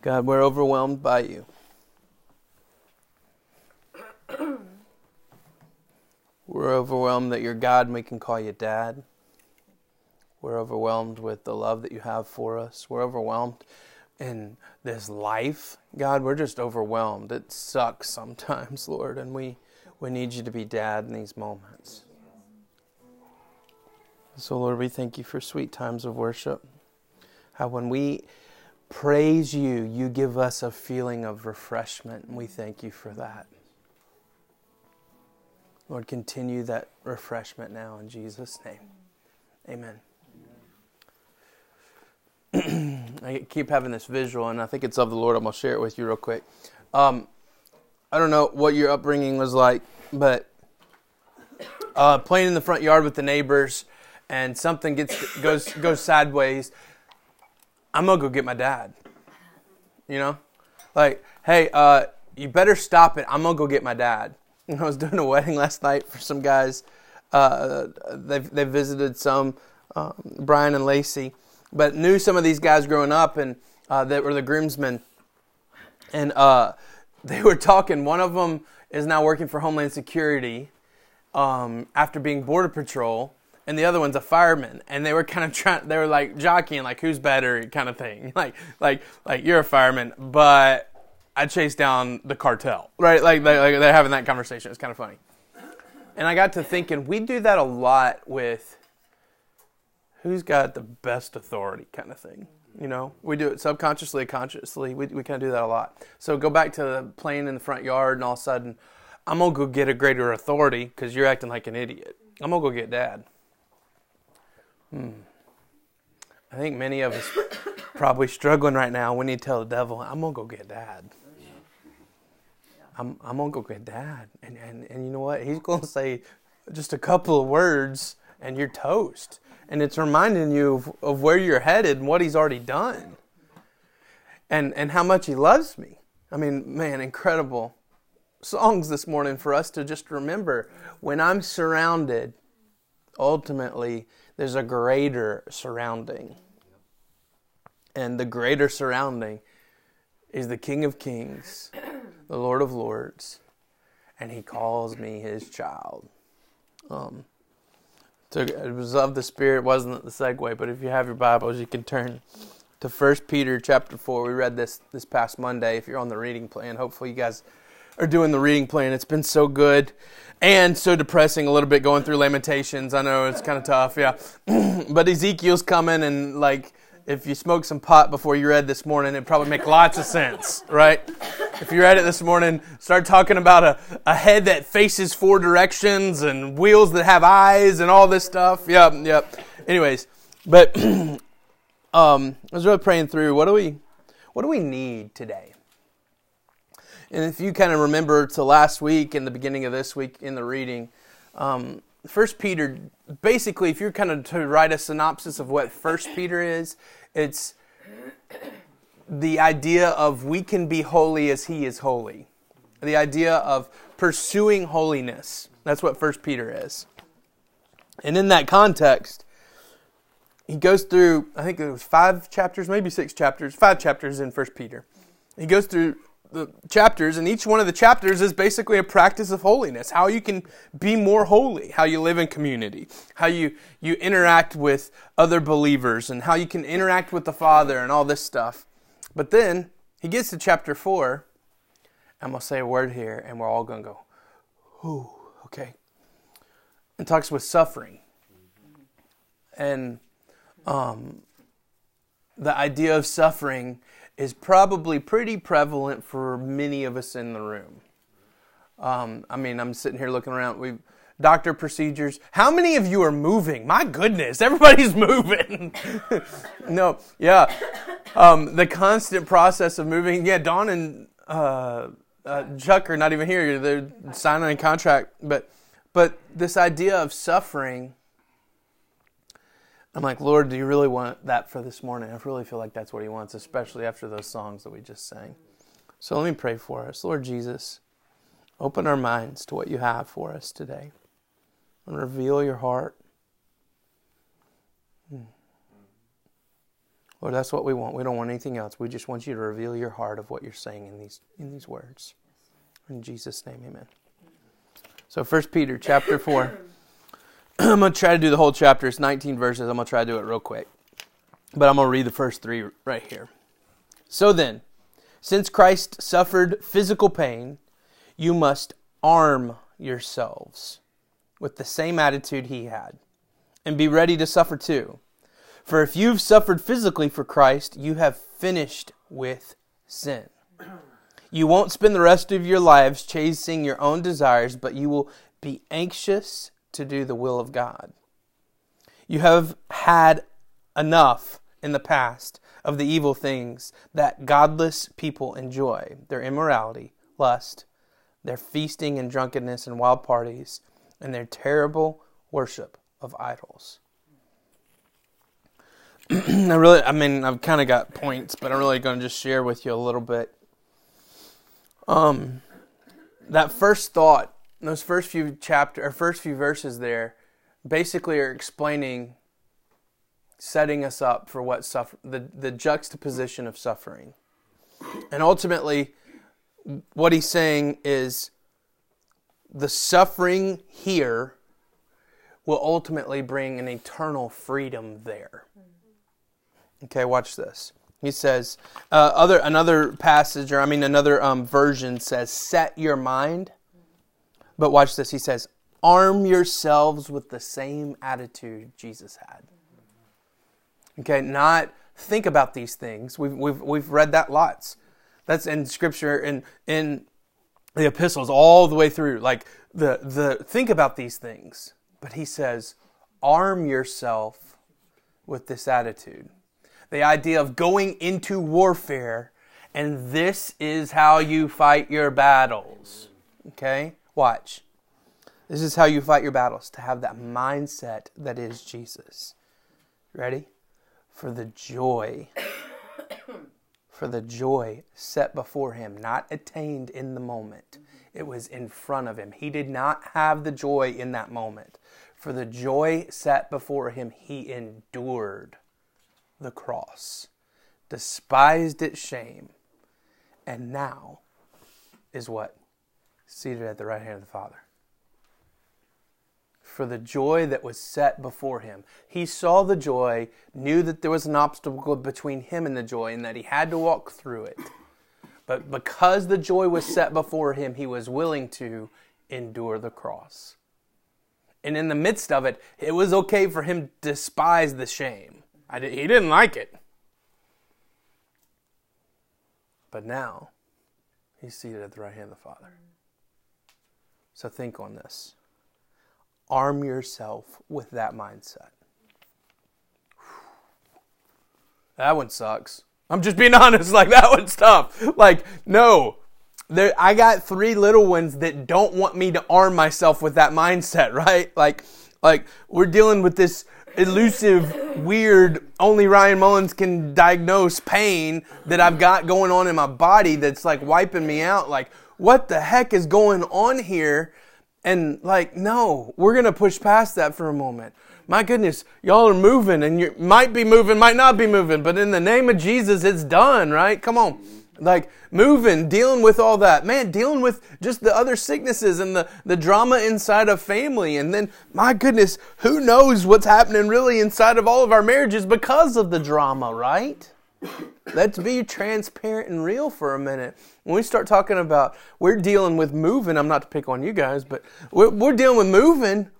God, we're overwhelmed by you. We're overwhelmed that you're God and we can call you Dad. We're overwhelmed with the love that you have for us. We're overwhelmed in this life. God, we're just overwhelmed. It sucks sometimes, Lord, and we, we need you to be Dad in these moments. So, Lord, we thank you for sweet times of worship. How when we praise you, you give us a feeling of refreshment, and we thank you for that. Lord, continue that refreshment now in Jesus' name. Amen. I keep having this visual, and I think it's of the Lord. I'm going to share it with you real quick. Um, I don't know what your upbringing was like, but uh, playing in the front yard with the neighbors, and something gets goes goes sideways. I'm gonna go get my dad. You know, like, hey, uh, you better stop it. I'm gonna go get my dad. I was doing a wedding last night for some guys. Uh, they they visited some um, Brian and Lacey, but knew some of these guys growing up, and uh, that were the groomsmen, and uh, they were talking. One of them is now working for Homeland Security um, after being border patrol, and the other one's a fireman. And they were kind of trying. They were like jockeying, like who's better, kind of thing. Like like like you're a fireman, but I chased down the cartel, right? Like, they, like they're having that conversation. It's kind of funny. And I got to thinking, we do that a lot with who's got the best authority kind of thing. You know, we do it subconsciously, consciously. We, we kind of do that a lot. So go back to the playing in the front yard, and all of a sudden, I'm to go get a greater authority because you're acting like an idiot. I'm to go get dad. Hmm. I think many of us probably struggling right now. We need to tell the devil, I'm to go get dad. I'm, I'm to go get dad. And, and, and you know what? He's to say just a couple of words and you're toast. And it's reminding you of, of where you're headed and what he's already done. And, and how much he loves me. I mean, man, incredible songs this morning for us to just remember when I'm surrounded, ultimately, there's a greater surrounding. And the greater surrounding is the King of Kings the Lord of Lords, and He calls me His child. Um, so it was of the Spirit, wasn't the segue, but if you have your Bibles, you can turn to First Peter chapter four. We read this this past Monday. If you're on the reading plan, hopefully you guys are doing the reading plan. It's been so good and so depressing a little bit going through Lamentations. I know it's kind of tough, yeah. but Ezekiel's coming and like if you smoked some pot before you read this morning, it'd probably make lots of sense, right? If you read it this morning, start talking about a, a head that faces four directions and wheels that have eyes and all this stuff. Yep, yep. Anyways, but um, I was really praying through what do we what do we need today? And if you kind of remember to last week and the beginning of this week in the reading, um, First Peter, basically, if you're kind of to write a synopsis of what First Peter is, it's the idea of we can be holy as he is holy. The idea of pursuing holiness. That's what First Peter is. And in that context, he goes through, I think it was five chapters, maybe six chapters, five chapters in First Peter. He goes through the chapters, and each one of the chapters is basically a practice of holiness. How you can be more holy, how you live in community, how you, you interact with other believers, and how you can interact with the Father, and all this stuff. But then he gets to chapter four. I'm to say a word here, and we're all to go, ooh, okay. And talks with suffering. And um, the idea of suffering is probably pretty prevalent for many of us in the room. Um, I mean, I'm sitting here looking around. We've doctor procedures. How many of you are moving? My goodness, everybody's moving. no, yeah, um, the constant process of moving. Yeah, Dawn and uh, uh, Chuck are not even here. They're signing a contract, but but this idea of suffering I'm like, Lord, do you really want that for this morning? I really feel like that's what He wants, especially after those songs that we just sang. So let me pray for us. Lord Jesus, open our minds to what you have for us today and reveal your heart. Hmm. Lord, that's what we want. We don't want anything else. We just want you to reveal your heart of what you're saying in these in these words. In Jesus' name, amen. So First Peter chapter four. I'm gonna try to do the whole chapter. It's 19 verses. I'm gonna try to do it real quick. But I'm gonna read the first three right here. So then, since Christ suffered physical pain, you must arm yourselves with the same attitude he had, and be ready to suffer too. For if you've suffered physically for Christ, you have finished with sin. You won't spend the rest of your lives chasing your own desires, but you will be anxious to do the will of God. You have had enough in the past of the evil things that godless people enjoy their immorality, lust, their feasting and drunkenness and wild parties, and their terrible worship of idols. I really, I mean, I've kind of got points, but I'm really going to just share with you a little bit. Um, that first thought, those first few chapter or first few verses there, basically are explaining, setting us up for what suffer the the juxtaposition of suffering, and ultimately, what he's saying is, the suffering here will ultimately bring an eternal freedom there. Okay, watch this. He says, uh, other another passage, or I mean another um, version says, "Set your mind." But watch this. He says, "Arm yourselves with the same attitude Jesus had." Okay, not think about these things. We've we've we've read that lots. That's in Scripture and in the epistles all the way through. Like the the think about these things. But he says, "Arm yourself with this attitude." the idea of going into warfare, and this is how you fight your battles. Okay? Watch. This is how you fight your battles to have that mindset that is Jesus. Ready? For the joy, for the joy set before him, not attained in the moment. It was in front of him. He did not have the joy in that moment. For the joy set before him, he endured the cross, despised its shame, and now is what? Seated at the right hand of the Father. For the joy that was set before him. He saw the joy, knew that there was an obstacle between him and the joy, and that he had to walk through it. But because the joy was set before him, he was willing to endure the cross. And in the midst of it, it was okay for him to despise the shame. Did, he didn't like it. But now, he's seated at the right hand of the Father. So think on this. Arm yourself with that mindset. That one sucks. I'm just being honest. Like that one's tough. Like no, there. I got three little ones that don't want me to arm myself with that mindset. Right? Like, like we're dealing with this elusive, weird, only Ryan Mullins can diagnose pain that I've got going on in my body that's like wiping me out. Like, what the heck is going on here? And like, no, we're going to push past that for a moment. My goodness, y'all are moving and you might be moving, might not be moving, but in the name of Jesus, it's done, right? Come on like moving, dealing with all that. Man, dealing with just the other sicknesses and the, the drama inside of family. And then, my goodness, who knows what's happening really inside of all of our marriages because of the drama, right? Let's be transparent and real for a minute. When we start talking about we're dealing with moving, I'm not to pick on you guys, but we're, we're dealing with moving.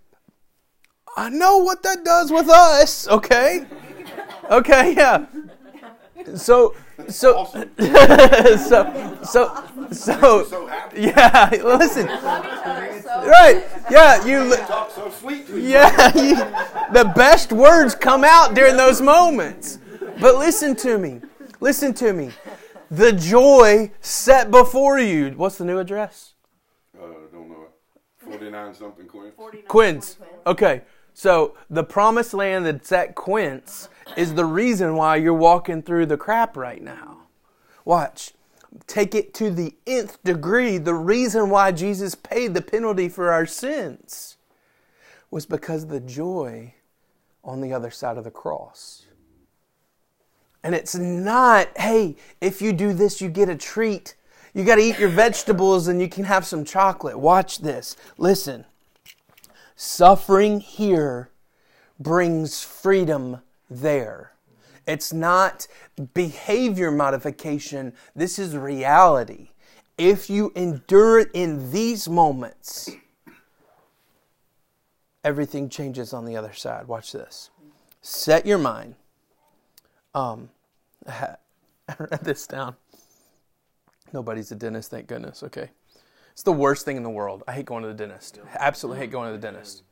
I know what that does with us, okay? Okay, yeah. So, so, so, so, so, yeah. Listen, right? Yeah, you. Talk so sweet. Yeah, you, the best words come out during those moments. But listen to me. Listen to me. The joy set before you. What's the new address? Uh, don't know. Forty nine something Quince. Quince. Okay. So the promised land that's at Quince is the reason why you're walking through the crap right now. Watch. Take it to the nth degree. The reason why Jesus paid the penalty for our sins was because the joy on the other side of the cross. And it's not, hey, if you do this, you get a treat. You got to eat your vegetables and you can have some chocolate. Watch this. Listen. Suffering here brings freedom there. It's not behavior modification, this is reality. If you endure it in these moments, everything changes on the other side. Watch this. Set your mind. Um, I read this down. Nobody's a dentist, thank goodness. Okay. It's the worst thing in the world. I hate going to the dentist. Absolutely hate going to the dentist.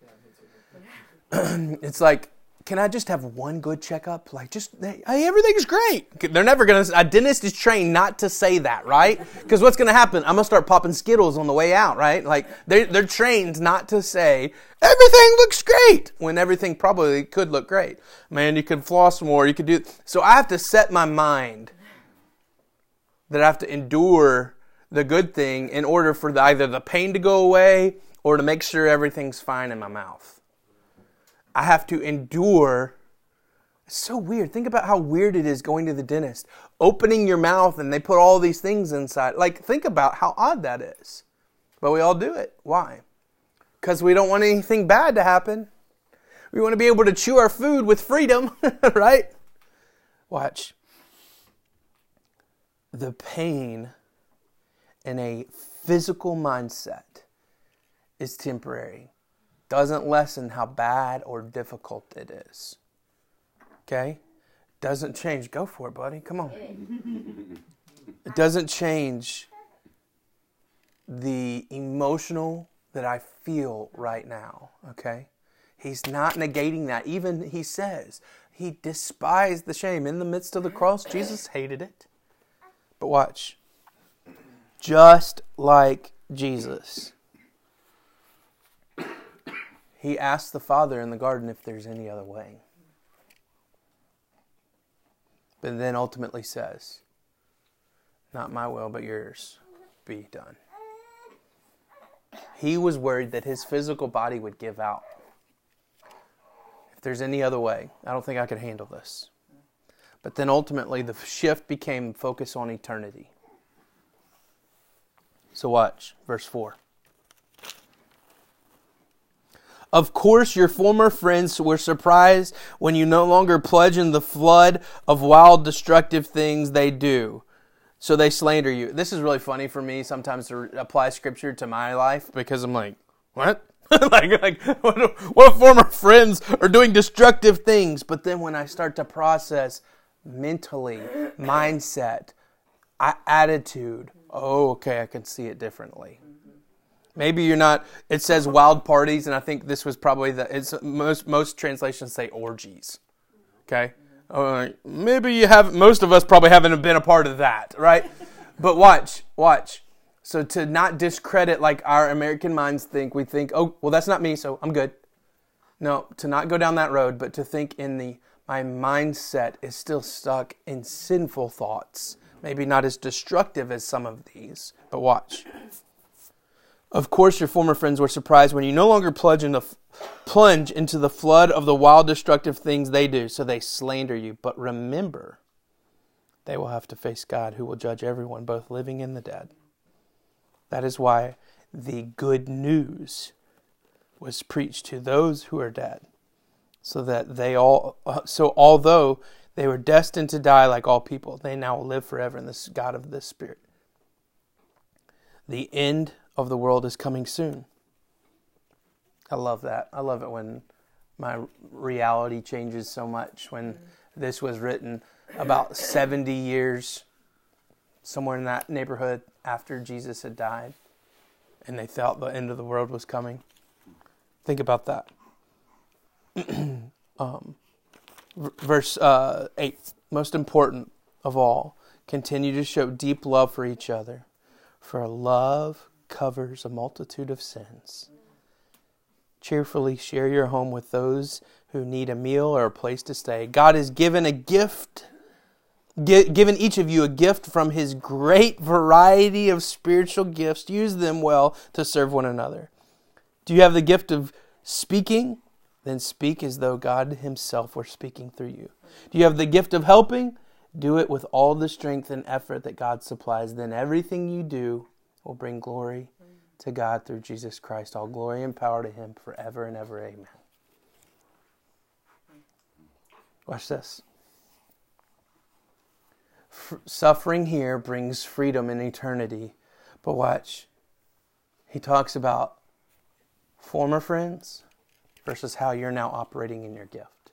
it's like, can I just have one good checkup? Like, just, hey, everything's great. They're never going to, a dentist is trained not to say that, right? Because what's going to happen? I'm going to start popping Skittles on the way out, right? Like, they're, they're trained not to say, everything looks great, when everything probably could look great. Man, you could floss more, you could do, so I have to set my mind that I have to endure the good thing in order for the, either the pain to go away or to make sure everything's fine in my mouth. I have to endure. It's so weird. Think about how weird it is going to the dentist, opening your mouth and they put all these things inside. Like, think about how odd that is. But we all do it. Why? Because we don't want anything bad to happen. We want to be able to chew our food with freedom, right? Watch the pain in a physical mindset is temporary. Doesn't lessen how bad or difficult it is. Okay? Doesn't change. Go for it, buddy. Come on. It doesn't change the emotional that I feel right now. Okay? He's not negating that. Even he says he despised the shame. In the midst of the cross, Jesus hated it. But watch. Just like Jesus, he asked the Father in the garden if there's any other way. But then ultimately says, Not my will, but yours be done. He was worried that his physical body would give out. If there's any other way, I don't think I could handle this. But then ultimately, the shift became focus on eternity. So, watch verse 4. Of course, your former friends were surprised when you no longer pledge in the flood of wild, destructive things they do. So they slander you. This is really funny for me sometimes to apply scripture to my life because I'm like, what? like, like what, what former friends are doing destructive things? But then when I start to process, mentally, mindset, attitude. Oh, okay, I can see it differently. Maybe you're not. It says wild parties, and I think this was probably the. It's most most translations say orgies. Okay, uh, maybe you have. Most of us probably haven't been a part of that, right? but watch, watch. So to not discredit like our American minds think, we think, oh, well, that's not me, so I'm good. No, to not go down that road, but to think in the my mindset is still stuck in sinful thoughts. Maybe not as destructive as some of these, but watch. Of course, your former friends were surprised when you no longer plunge into, plunge into the flood of the wild, destructive things they do, so they slander you. But remember, they will have to face God, who will judge everyone, both living and the dead. That is why the good news was preached to those who are dead so that they all uh, so although they were destined to die like all people they now live forever in the god of the spirit the end of the world is coming soon. I love that. I love it when my reality changes so much. When this was written about 70 years somewhere in that neighborhood after jesus had died and they thought the end of the world was coming. Think about that. Um, verse uh, 8, most important of all, continue to show deep love for each other, for love covers a multitude of sins. Cheerfully share your home with those who need a meal or a place to stay. God has given a gift, given each of you a gift from His great variety of spiritual gifts. Use them well to serve one another. Do you have the gift of speaking? then speak as though God Himself were speaking through you. Do you have the gift of helping? Do it with all the strength and effort that God supplies. Then everything you do will bring glory to God through Jesus Christ. All glory and power to Him forever and ever. Amen. Watch this. F- suffering here brings freedom in eternity. But watch. He talks about former friends versus how you're now operating in your gift.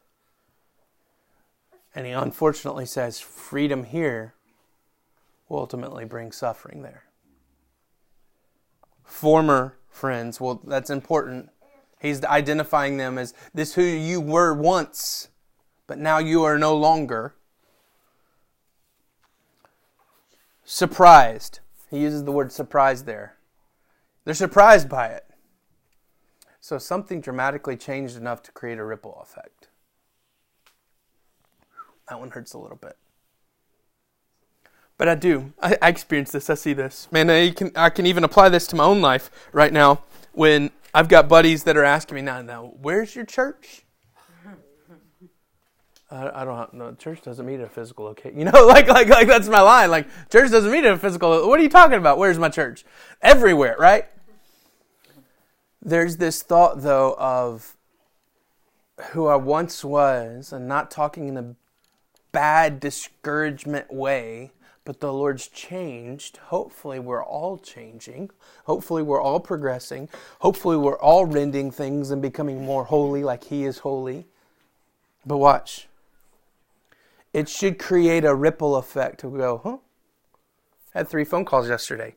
And he unfortunately says freedom here will ultimately bring suffering there. Former friends, well, that's important. He's identifying them as this who you were once, but now you are no longer. Surprised. He uses the word surprised there. They're surprised by it. So something dramatically changed enough to create a ripple effect. That one hurts a little bit. But I do. I, I experience this. I see this. Man, I can, I can even apply this to my own life right now when I've got buddies that are asking me now, now, where's your church? I, I don't know. Church doesn't meet at a physical location. You know, like, like, like that's my line. Like, church doesn't meet at a physical. What are you talking about? Where's my church? Everywhere, right? There's this thought, though, of who I once was, and not talking in a bad discouragement way, but the Lord's changed. Hopefully, we're all changing. Hopefully, we're all progressing. Hopefully, we're all rending things and becoming more holy like He is holy. But watch. It should create a ripple effect to go, huh? I had three phone calls yesterday,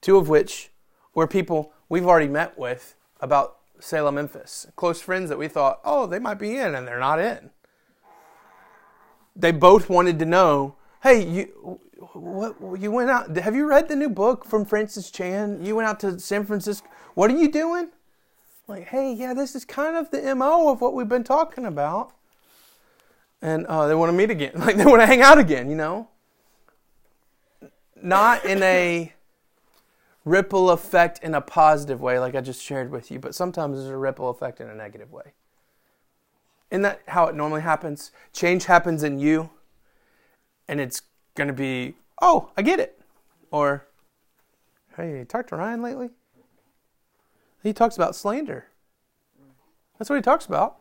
two of which were people we've already met with about Salem, Memphis. Close friends that we thought, oh, they might be in, and they're not in they both wanted to know, hey, you what you went out have you read the new book from Francis Chan? You went out to San Francisco. What are you doing? Like, hey, yeah, this is kind of the MO of what we've been talking about. And uh, they want to meet again. Like they want to hang out again, you know? Not in a ripple effect in a positive way, like I just shared with you, but sometimes there's a ripple effect in a negative way. Isn't that how it normally happens? Change happens in you, and it's going to be, oh, I get it. Or, hey, you talked to Ryan lately? He talks about slander. That's what he talks about.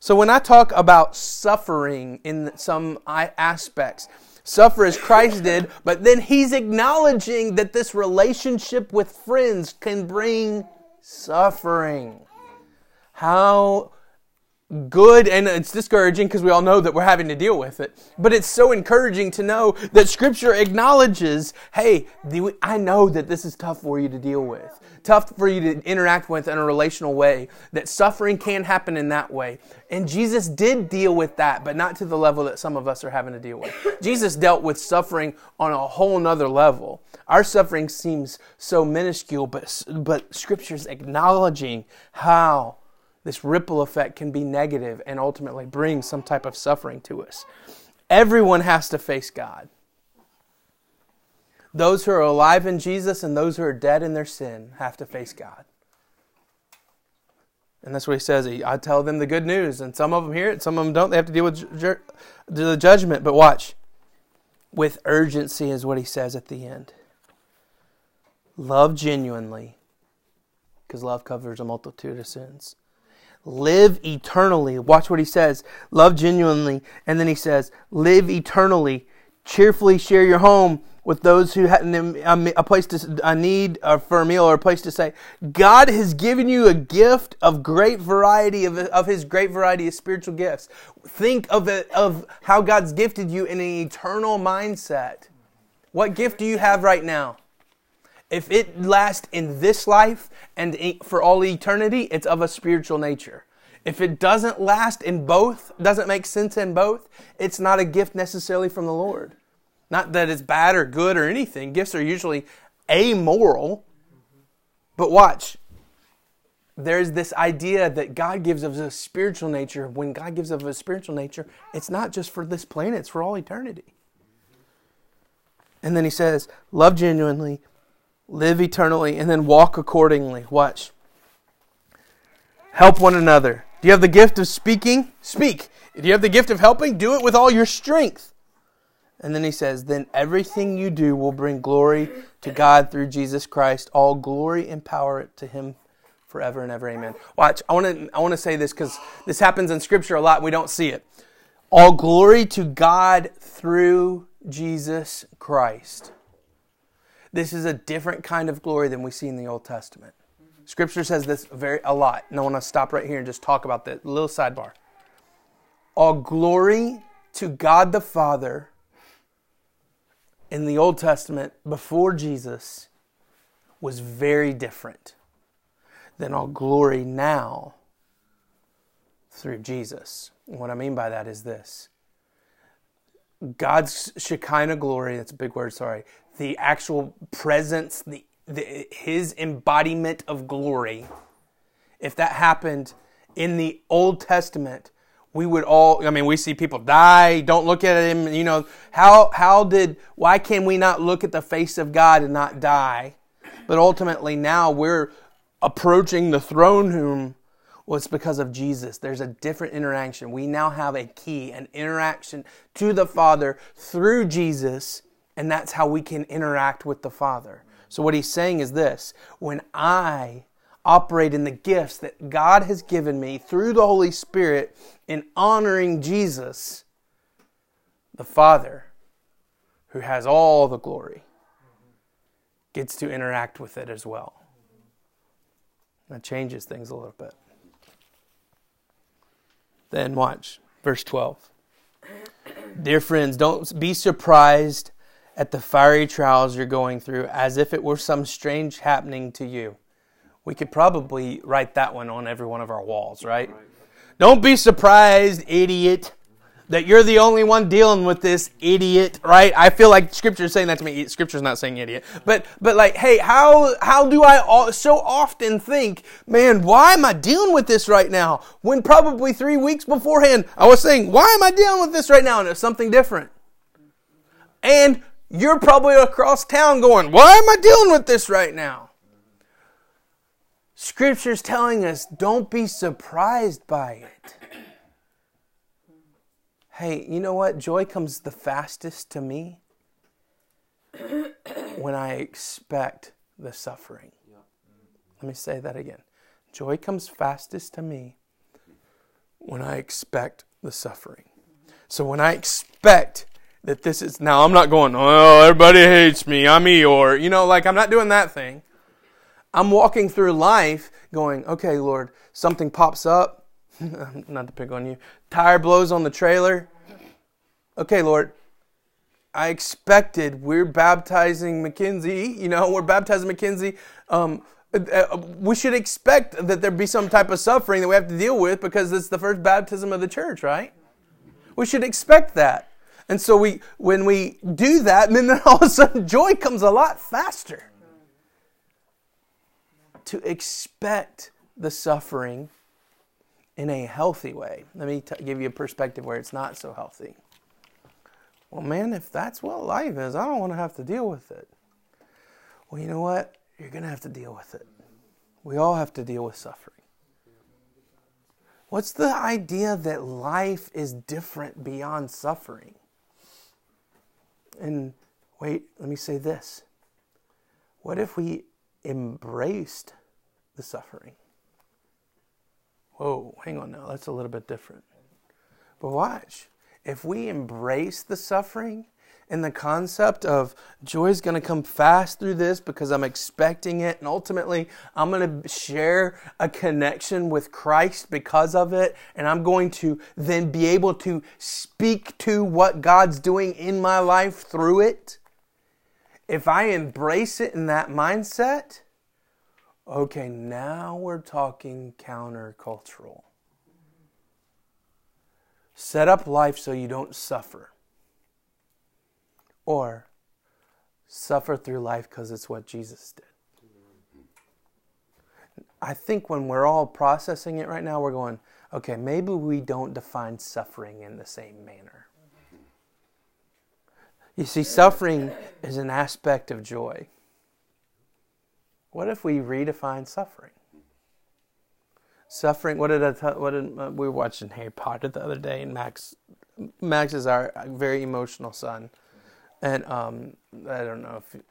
So when I talk about suffering in some aspects, suffer as Christ did, but then he's acknowledging that this relationship with friends can bring suffering. How good and it's discouraging because we all know that we're having to deal with it. But it's so encouraging to know that Scripture acknowledges hey, I know that this is tough for you to deal with, tough for you to interact with in a relational way, that suffering can happen in that way. And Jesus did deal with that, but not to the level that some of us are having to deal with. Jesus dealt with suffering on a whole nother level. Our suffering seems so minuscule, but, but Scripture's acknowledging how this ripple effect can be negative and ultimately bring some type of suffering to us. Everyone has to face God. Those who are alive in Jesus and those who are dead in their sin have to face God. And that's what he says. I tell them the good news, and some of them hear it, some of them don't. They have to deal with ju- the judgment. But watch. With urgency is what he says at the end. Love genuinely, because love covers a multitude of sins live eternally. Watch what he says love genuinely. And then he says, live eternally. Cheerfully share your home with those who have um, a place to a need uh, for a meal or a place to stay. God has given you a gift of great variety of, of His great variety of spiritual gifts. Think of it of how God's gifted you in an eternal mindset. What gift do you have right now? If it lasts in this life and for all eternity, it's of a spiritual nature. If it doesn't last in both, doesn't make sense in both, it's not a gift necessarily from the Lord. Not that it's bad or good or anything. Gifts are usually amoral. But watch, there's this idea that God gives us a spiritual nature. When God gives us a spiritual nature, it's not just for this planet, it's for all eternity. And then he says, Love genuinely, live eternally, and then walk accordingly. Watch. Help one another. Do you have the gift of speaking? Speak. Do you have the gift of helping? Do it with all your strength. And then he says, Then everything you do will bring glory to God through Jesus Christ. All glory and power to him forever and ever. Amen. Watch, I want to I want to say this because this happens in Scripture a lot and we don't see it. All glory to God through Jesus Christ. This is a different kind of glory than we see in the Old Testament. Scripture says this very a lot. And I want to stop right here and just talk about that little sidebar. All glory to God the Father in the Old Testament before Jesus was very different than all glory now through Jesus. And what I mean by that is this God's Shekinah glory, that's a big word, sorry, the actual presence, the, the, his embodiment of glory, if that happened in the Old Testament, we would all, I mean, we see people die, don't look at him, you know, how, how did, why can we not look at the face of God and not die? But ultimately now we're approaching the throne room well, it's because of Jesus. There's a different interaction. We now have a key, an interaction to the Father through Jesus, and that's how we can interact with the Father. So, what he's saying is this when I operate in the gifts that God has given me through the Holy Spirit in honoring Jesus, the Father, who has all the glory, gets to interact with it as well. That changes things a little bit. Then watch verse 12. Dear friends, don't be surprised at the fiery trials you're going through as if it were some strange happening to you. We could probably write that one on every one of our walls, right? Don't be surprised, idiot that you're the only one dealing with this idiot, right? I feel like Scripture is saying that to me. Scripture's not saying idiot, but but like, hey, how how do I so often think, man, why am I dealing with this right now? When probably three weeks beforehand, I was saying, why am I dealing with this right now? And it's something different. And you're probably across town going, why am I dealing with this right now? Scripture's telling us, don't be surprised by it hey, you know what? Joy comes the fastest to me when I expect the suffering. Let me say that again. Joy comes fastest to me when I expect the suffering. So when I expect that this is now I'm not going, oh, everybody hates me, I'm Eeyore. You know, like I'm not doing that thing. I'm walking through life going, okay, Lord, something pops up. not to pick on you. Tire blows on the trailer. Okay, Lord, I expected we're baptizing McKenzie. You know, we're baptizing McKenzie. Um, uh, we should expect that there be some type of suffering that we have to deal with because it's the first baptism of the church, right? We should expect that. And so we, when we do that, then all of a sudden joy comes a lot faster. To expect the suffering in a healthy way. Let me t- give you a perspective where it's not so healthy. Well, man, if that's what life is, I don't want to have to deal with it. Well, you know what? You're going to have to deal with it. We all have to deal with suffering. What's the idea that life is different beyond suffering? And wait, let me say this. What if we embraced the suffering? Whoa, hang on now. That's a little bit different. But watch. If we embrace the suffering and the concept of joy is going to come fast through this because I'm expecting it, and ultimately I'm going to share a connection with Christ because of it, and I'm going to then be able to speak to what God's doing in my life through it. If I embrace it in that mindset, okay, now we're talking countercultural. Set up life so you don't suffer. Or suffer through life because it's what Jesus did. I think when we're all processing it right now, we're going, okay, maybe we don't define suffering in the same manner. You see, suffering is an aspect of joy. What if we redefine suffering? suffering. What did I tell? What did uh, we were watching Harry Potter the other day, and Max, Max is our very emotional son, and um, I don't know if.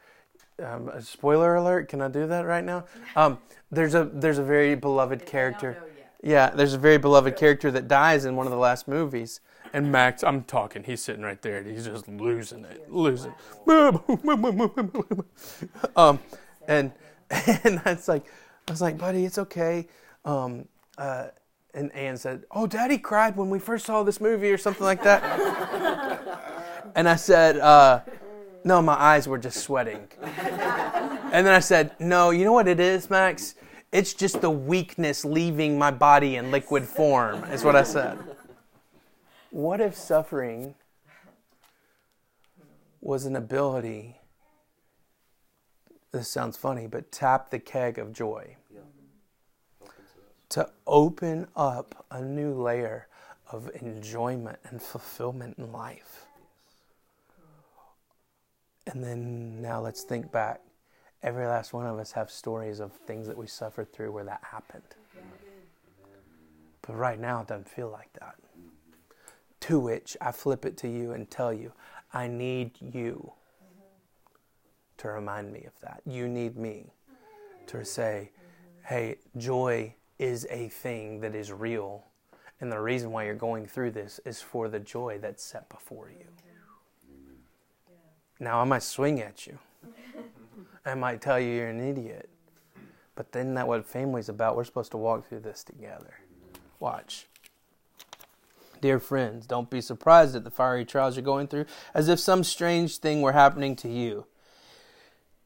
Um, a spoiler alert! Can I do that right now? Um, there's a there's a very beloved character. Yeah, there's a very beloved character that dies in one of the last movies. And Max, I'm talking, he's sitting right there and he's just losing it, losing. um, and and that's like, I was like, buddy, it's okay. Um, uh, and Anne said, "Oh, Daddy cried when we first saw this movie, or something like that." and I said, uh, "No, my eyes were just sweating." and then I said, "No, you know what it is, Max? It's just the weakness leaving my body in liquid form." Is what I said. What if suffering was an ability? This sounds funny, but tap the keg of joy to open up a new layer of enjoyment and fulfillment in life. And then now let's think back. Every last one of us have stories of things that we suffered through where that happened. But right now it doesn't feel like that. To which I flip it to you and tell you, I need you to remind me of that. You need me to say, hey, joy is a thing that is real. And the reason why you're going through this is for the joy that's set before you. Now, I might swing at you. I might tell you you're an idiot. But then that what family's about. We're supposed to walk through this together. Watch. Dear friends, don't be surprised at the fiery trials you're going through as if some strange thing were happening to you.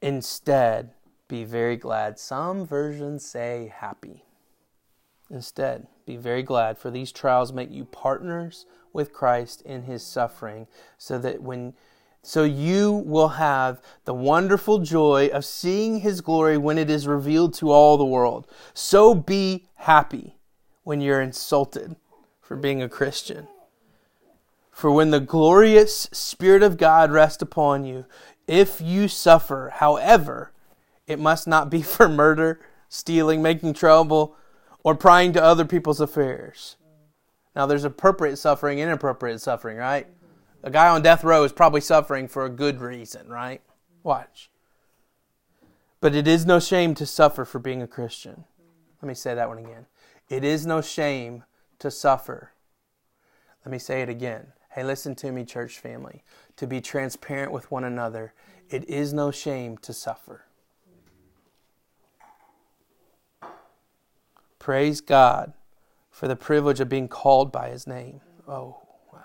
Instead, be very glad. Some versions say happy. Instead, be very glad, for these trials make you partners with Christ in his suffering, so that when so you will have the wonderful joy of seeing his glory when it is revealed to all the world. So be happy when you're insulted for being a Christian. For when the glorious Spirit of God rests upon you, if you suffer, however, it must not be for murder, stealing, making trouble, or prying to other people's affairs. Now, there's appropriate suffering, inappropriate suffering, right? A guy on death row is probably suffering for a good reason, right? Watch. But it is no shame to suffer for being a Christian. Let me say that one again. It is no shame to suffer. Let me say it again. Hey, listen to me, church family. To be transparent with one another, it is no shame to suffer. Praise God for the privilege of being called by his name. Oh, wow.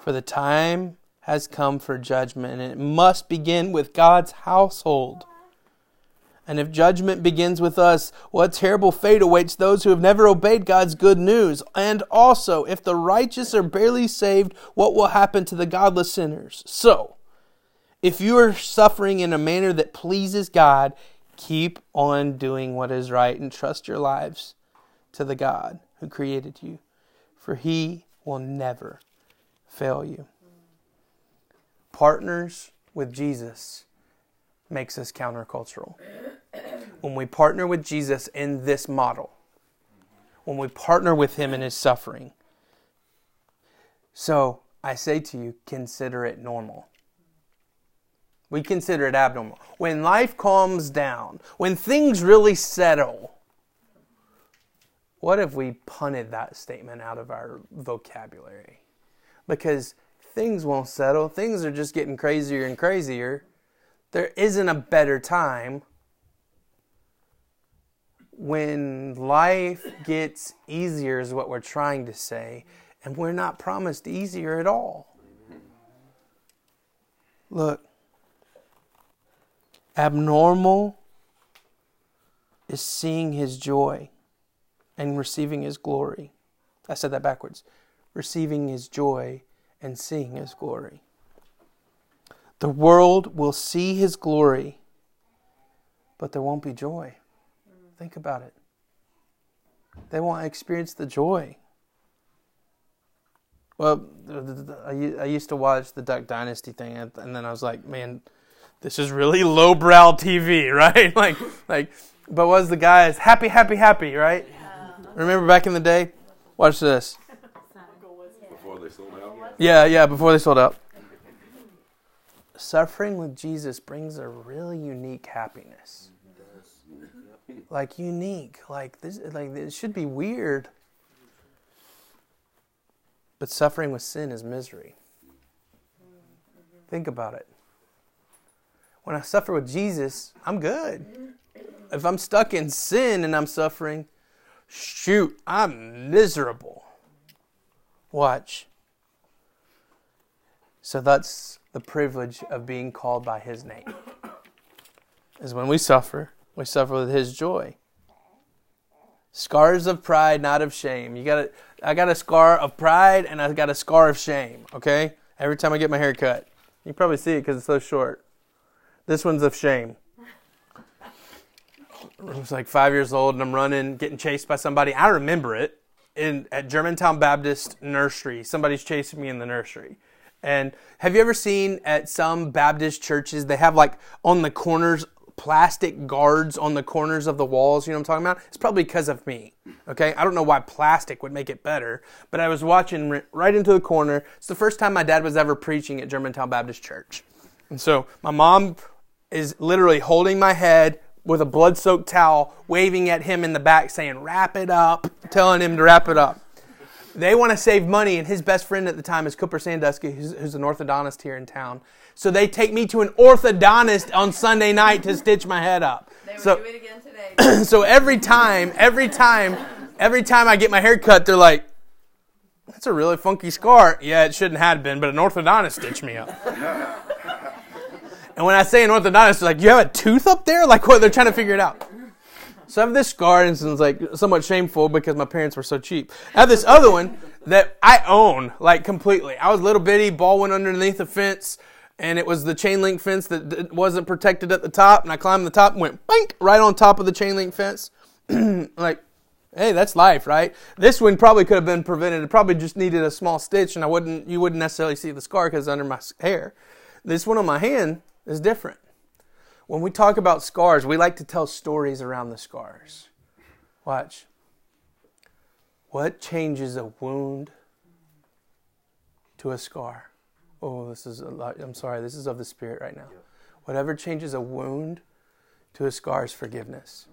For the time has come for judgment, and it must begin with God's household. And if judgment begins with us, what terrible fate awaits those who have never obeyed God's good news? And also, if the righteous are barely saved, what will happen to the godless sinners? So, if you are suffering in a manner that pleases God, Keep on doing what is right and trust your lives to the God who created you, for He will never fail you. Partners with Jesus makes us countercultural. When we partner with Jesus in this model, when we partner with Him in His suffering. So I say to you, consider it normal. We consider it abnormal. When life calms down, when things really settle, what if we punted that statement out of our vocabulary? Because things won't settle, things are just getting crazier and crazier. There isn't a better time when life gets easier, is what we're trying to say, and we're not promised easier at all. Look, Abnormal is seeing his joy and receiving his glory. I said that backwards. Receiving his joy and seeing his glory. The world will see his glory, but there won't be joy. Think about it. They won't experience the joy. Well, I used to watch the Duck Dynasty thing, and then I was like, man, this is really lowbrow TV, right? like, like But was the guy is happy, happy, happy, right? Yeah. Remember back in the day? Watch this. Before they sold out. Yeah, yeah, before they sold out. Suffering with Jesus brings a really unique happiness. Like unique, like this like it should be weird. But suffering with sin is misery. Think about it. When I suffer with Jesus, I'm good. If I'm stuck in sin and I'm suffering, shoot, I'm miserable. Watch. So that's the privilege of being called by his name. Is when we suffer, we suffer with his joy. Scars of pride, not of shame. You got a, I got a scar of pride and I got a scar of shame, okay? Every time I get my hair cut. You probably see it because it's so short. This one's of shame. I was like five years old and I'm running, getting chased by somebody. I remember it in at Germantown Baptist Nursery. Somebody's chasing me in the nursery. And have you ever seen at some Baptist churches they have like on the corners plastic guards on the corners of the walls? You know what I'm talking about? It's probably because of me. Okay, I don't know why plastic would make it better, but I was watching right into the corner. It's the first time my dad was ever preaching at Germantown Baptist Church, and so my mom is literally holding my head with a blood soaked towel, waving at him in the back, saying, Wrap it up, telling him to wrap it up. They want to save money, and his best friend at the time is Cooper Sandusky, who's, who's an orthodontist here in town. So they take me to an orthodontist on Sunday night to stitch my head up. They would So- do it again today. so every time, every time, every time I get my hair cut, they're like, "That's a really funky scar." Yeah, it shouldn't have been, but an orthodontist stitched me up. and when I say an orthodontist, they're like, "You have a tooth up there?" Like what? They're trying to figure it out. So I have this scar, and it's like somewhat shameful because my parents were so cheap. I have this other one that I own like completely. I was little bitty, ball went underneath the fence, and it was the chain link fence that wasn't protected at the top, and I climbed the top and went bink right on top of the chain link fence. like, hey, that's life, right? This one probably could have been prevented. It probably just needed a small stitch, and I wouldn't, you wouldn't necessarily see the scar because under my hair. This one on my hand is different. When we talk about scars, we like to tell stories around the scars. Watch. What changes a wound to a scar? Oh, this is a lot. I'm sorry, this is of the Spirit right now. Whatever changes a wound to a scar is forgiveness.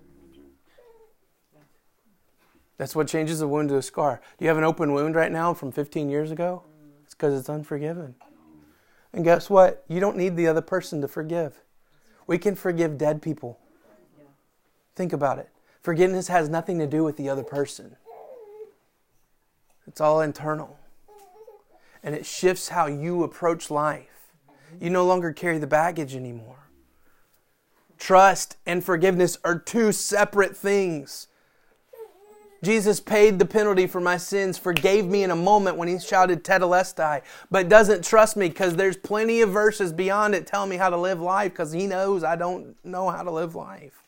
That's what changes a wound to a scar. Do you have an open wound right now from 15 years ago? It's because it's unforgiven. And guess what? You don't need the other person to forgive. We can forgive dead people. Think about it. Forgiveness has nothing to do with the other person, it's all internal. And it shifts how you approach life. You no longer carry the baggage anymore. Trust and forgiveness are two separate things. Jesus paid the penalty for my sins, forgave me in a moment when he shouted Tetelestai, but doesn't trust me because there's plenty of verses beyond it telling me how to live life because he knows I don't know how to live life.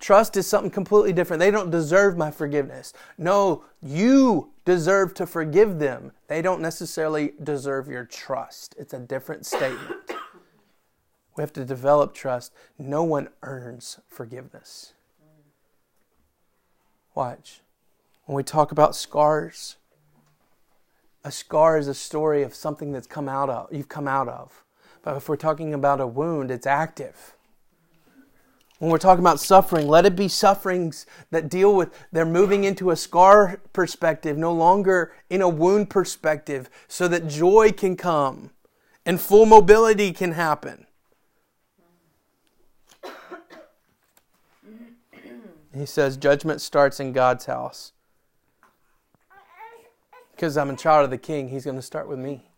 Trust is something completely different. They don't deserve my forgiveness. No, you deserve to forgive them. They don't necessarily deserve your trust. It's a different statement. We have to develop trust. No one earns forgiveness. Watch. When we talk about scars, a scar is a story of something that's come out of you've come out of. But if we're talking about a wound, it's active. When we're talking about suffering, let it be sufferings that deal with they're moving into a scar perspective, no longer in a wound perspective, so that joy can come and full mobility can happen. He says judgment starts in God's house. Because I'm a child of the king, he's going to start with me.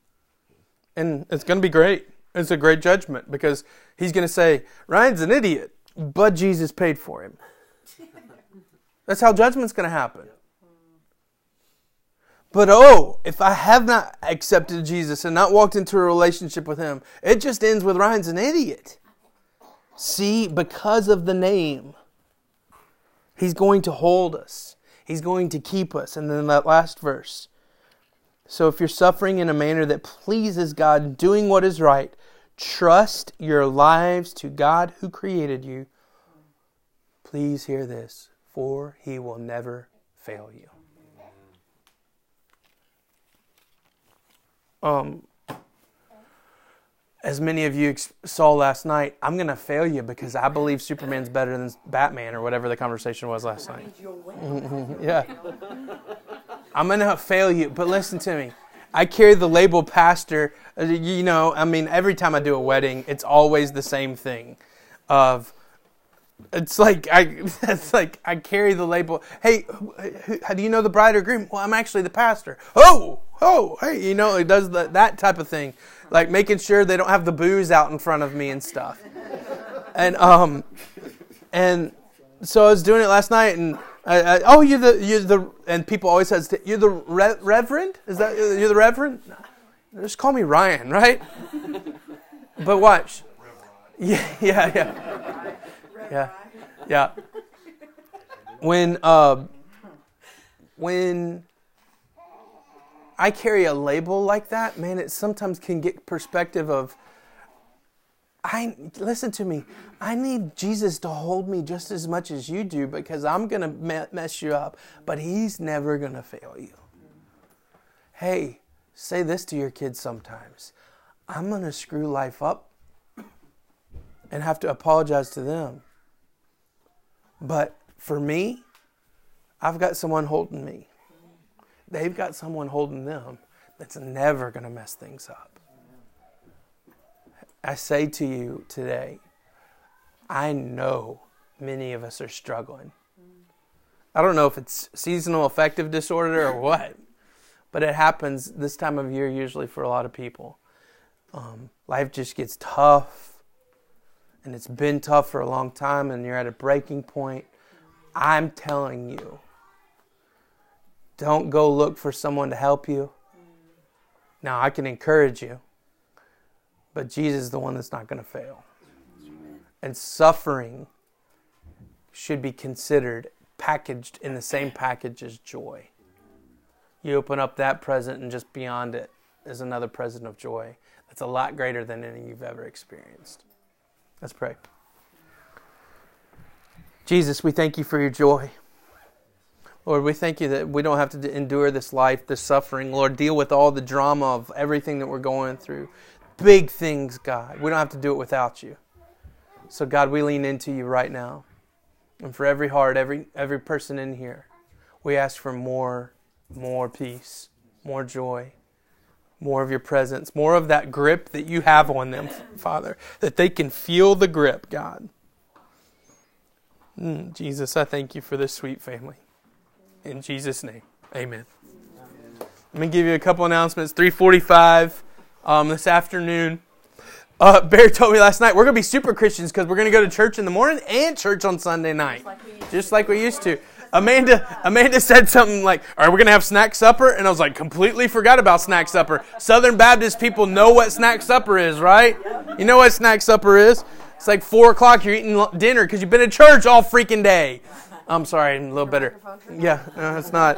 And it's going to be great. It's a great judgment because he's going to say, Ryan's an idiot, but Jesus paid for him. That's how judgment's going to happen. But oh, if I have not accepted Jesus and not walked into a relationship with him, it just ends with Ryan's an idiot. See, because of the name, he's going to hold us, he's going to keep us. And then that last verse. So if you're suffering in a manner that pleases God, doing what is right, trust your lives to God who created you please hear this, for he will never fail you. Um, as many of you saw last night, I'm going to fail you because I believe Superman's better than Batman or whatever the conversation was last night. yeah. I'm going to fail you, but listen to me. I carry the label pastor. Uh, you know, I mean, every time I do a wedding, it's always the same thing of it's like I it's like I carry the label. Hey, how do you know the bride or groom? Well, I'm actually the pastor. Oh, oh, hey, you know, it does the, that type of thing, like making sure they don't have the booze out in front of me and stuff. And um, and so I was doing it last night, and I, I, oh, you're the you're the and people always says you're the re- reverend. Is that you're the reverend? Just call me Ryan, right? But watch. Yeah, yeah, yeah yeah, yeah. When uh, when I carry a label like that, man, it sometimes can get perspective of. I listen to me. I need Jesus to hold me just as much as you do because I'm gonna mess you up, but He's never gonna fail you. Hey, say this to your kids sometimes. I'm gonna screw life up and have to apologize to them. But for me, I've got someone holding me. They've got someone holding them that's never going to mess things up. I say to you today, I know many of us are struggling. I don't know if it's seasonal affective disorder or what, but it happens this time of year usually for a lot of people. Um, life just gets tough and it's been tough for a long time and you're at a breaking point, I'm telling you, don't go look for someone to help you. Now, I can encourage you, but Jesus is the one that's not going to fail. And suffering should be considered packaged in the same package as joy. You open up that present, and just beyond it is another present of joy that's a lot greater than any you've ever experienced. Let's pray. Jesus, we thank you for your joy. Lord, we thank you that we don't have to endure this life, this suffering. Lord, deal with all the drama of everything that we're going through. Big things, God. We don't have to do it without you. So, God, we lean into you right now. And for every heart, every, every person in here, we ask for more, more peace, more joy more of your presence, more of that grip that you have on them, Father, that they can feel the grip, God. Mm, Jesus, I thank you for this sweet family. In Jesus' name, amen. Let me give you a couple announcements. 345 um, this afternoon. Uh, Bear told me last night we're going to be super Christians because we're going to go to church in the morning and church on Sunday night. Just like Just like we used to. Amanda, Amanda said something like, "All right, we're gonna have snack supper," and I was like, completely forgot about snack supper. Southern Baptist people know what snack supper is, right? You know what snack supper is? It's like four o'clock. You're eating dinner because you've been at church all freaking day. I'm sorry, I'm a little better. Yeah, no, it's not.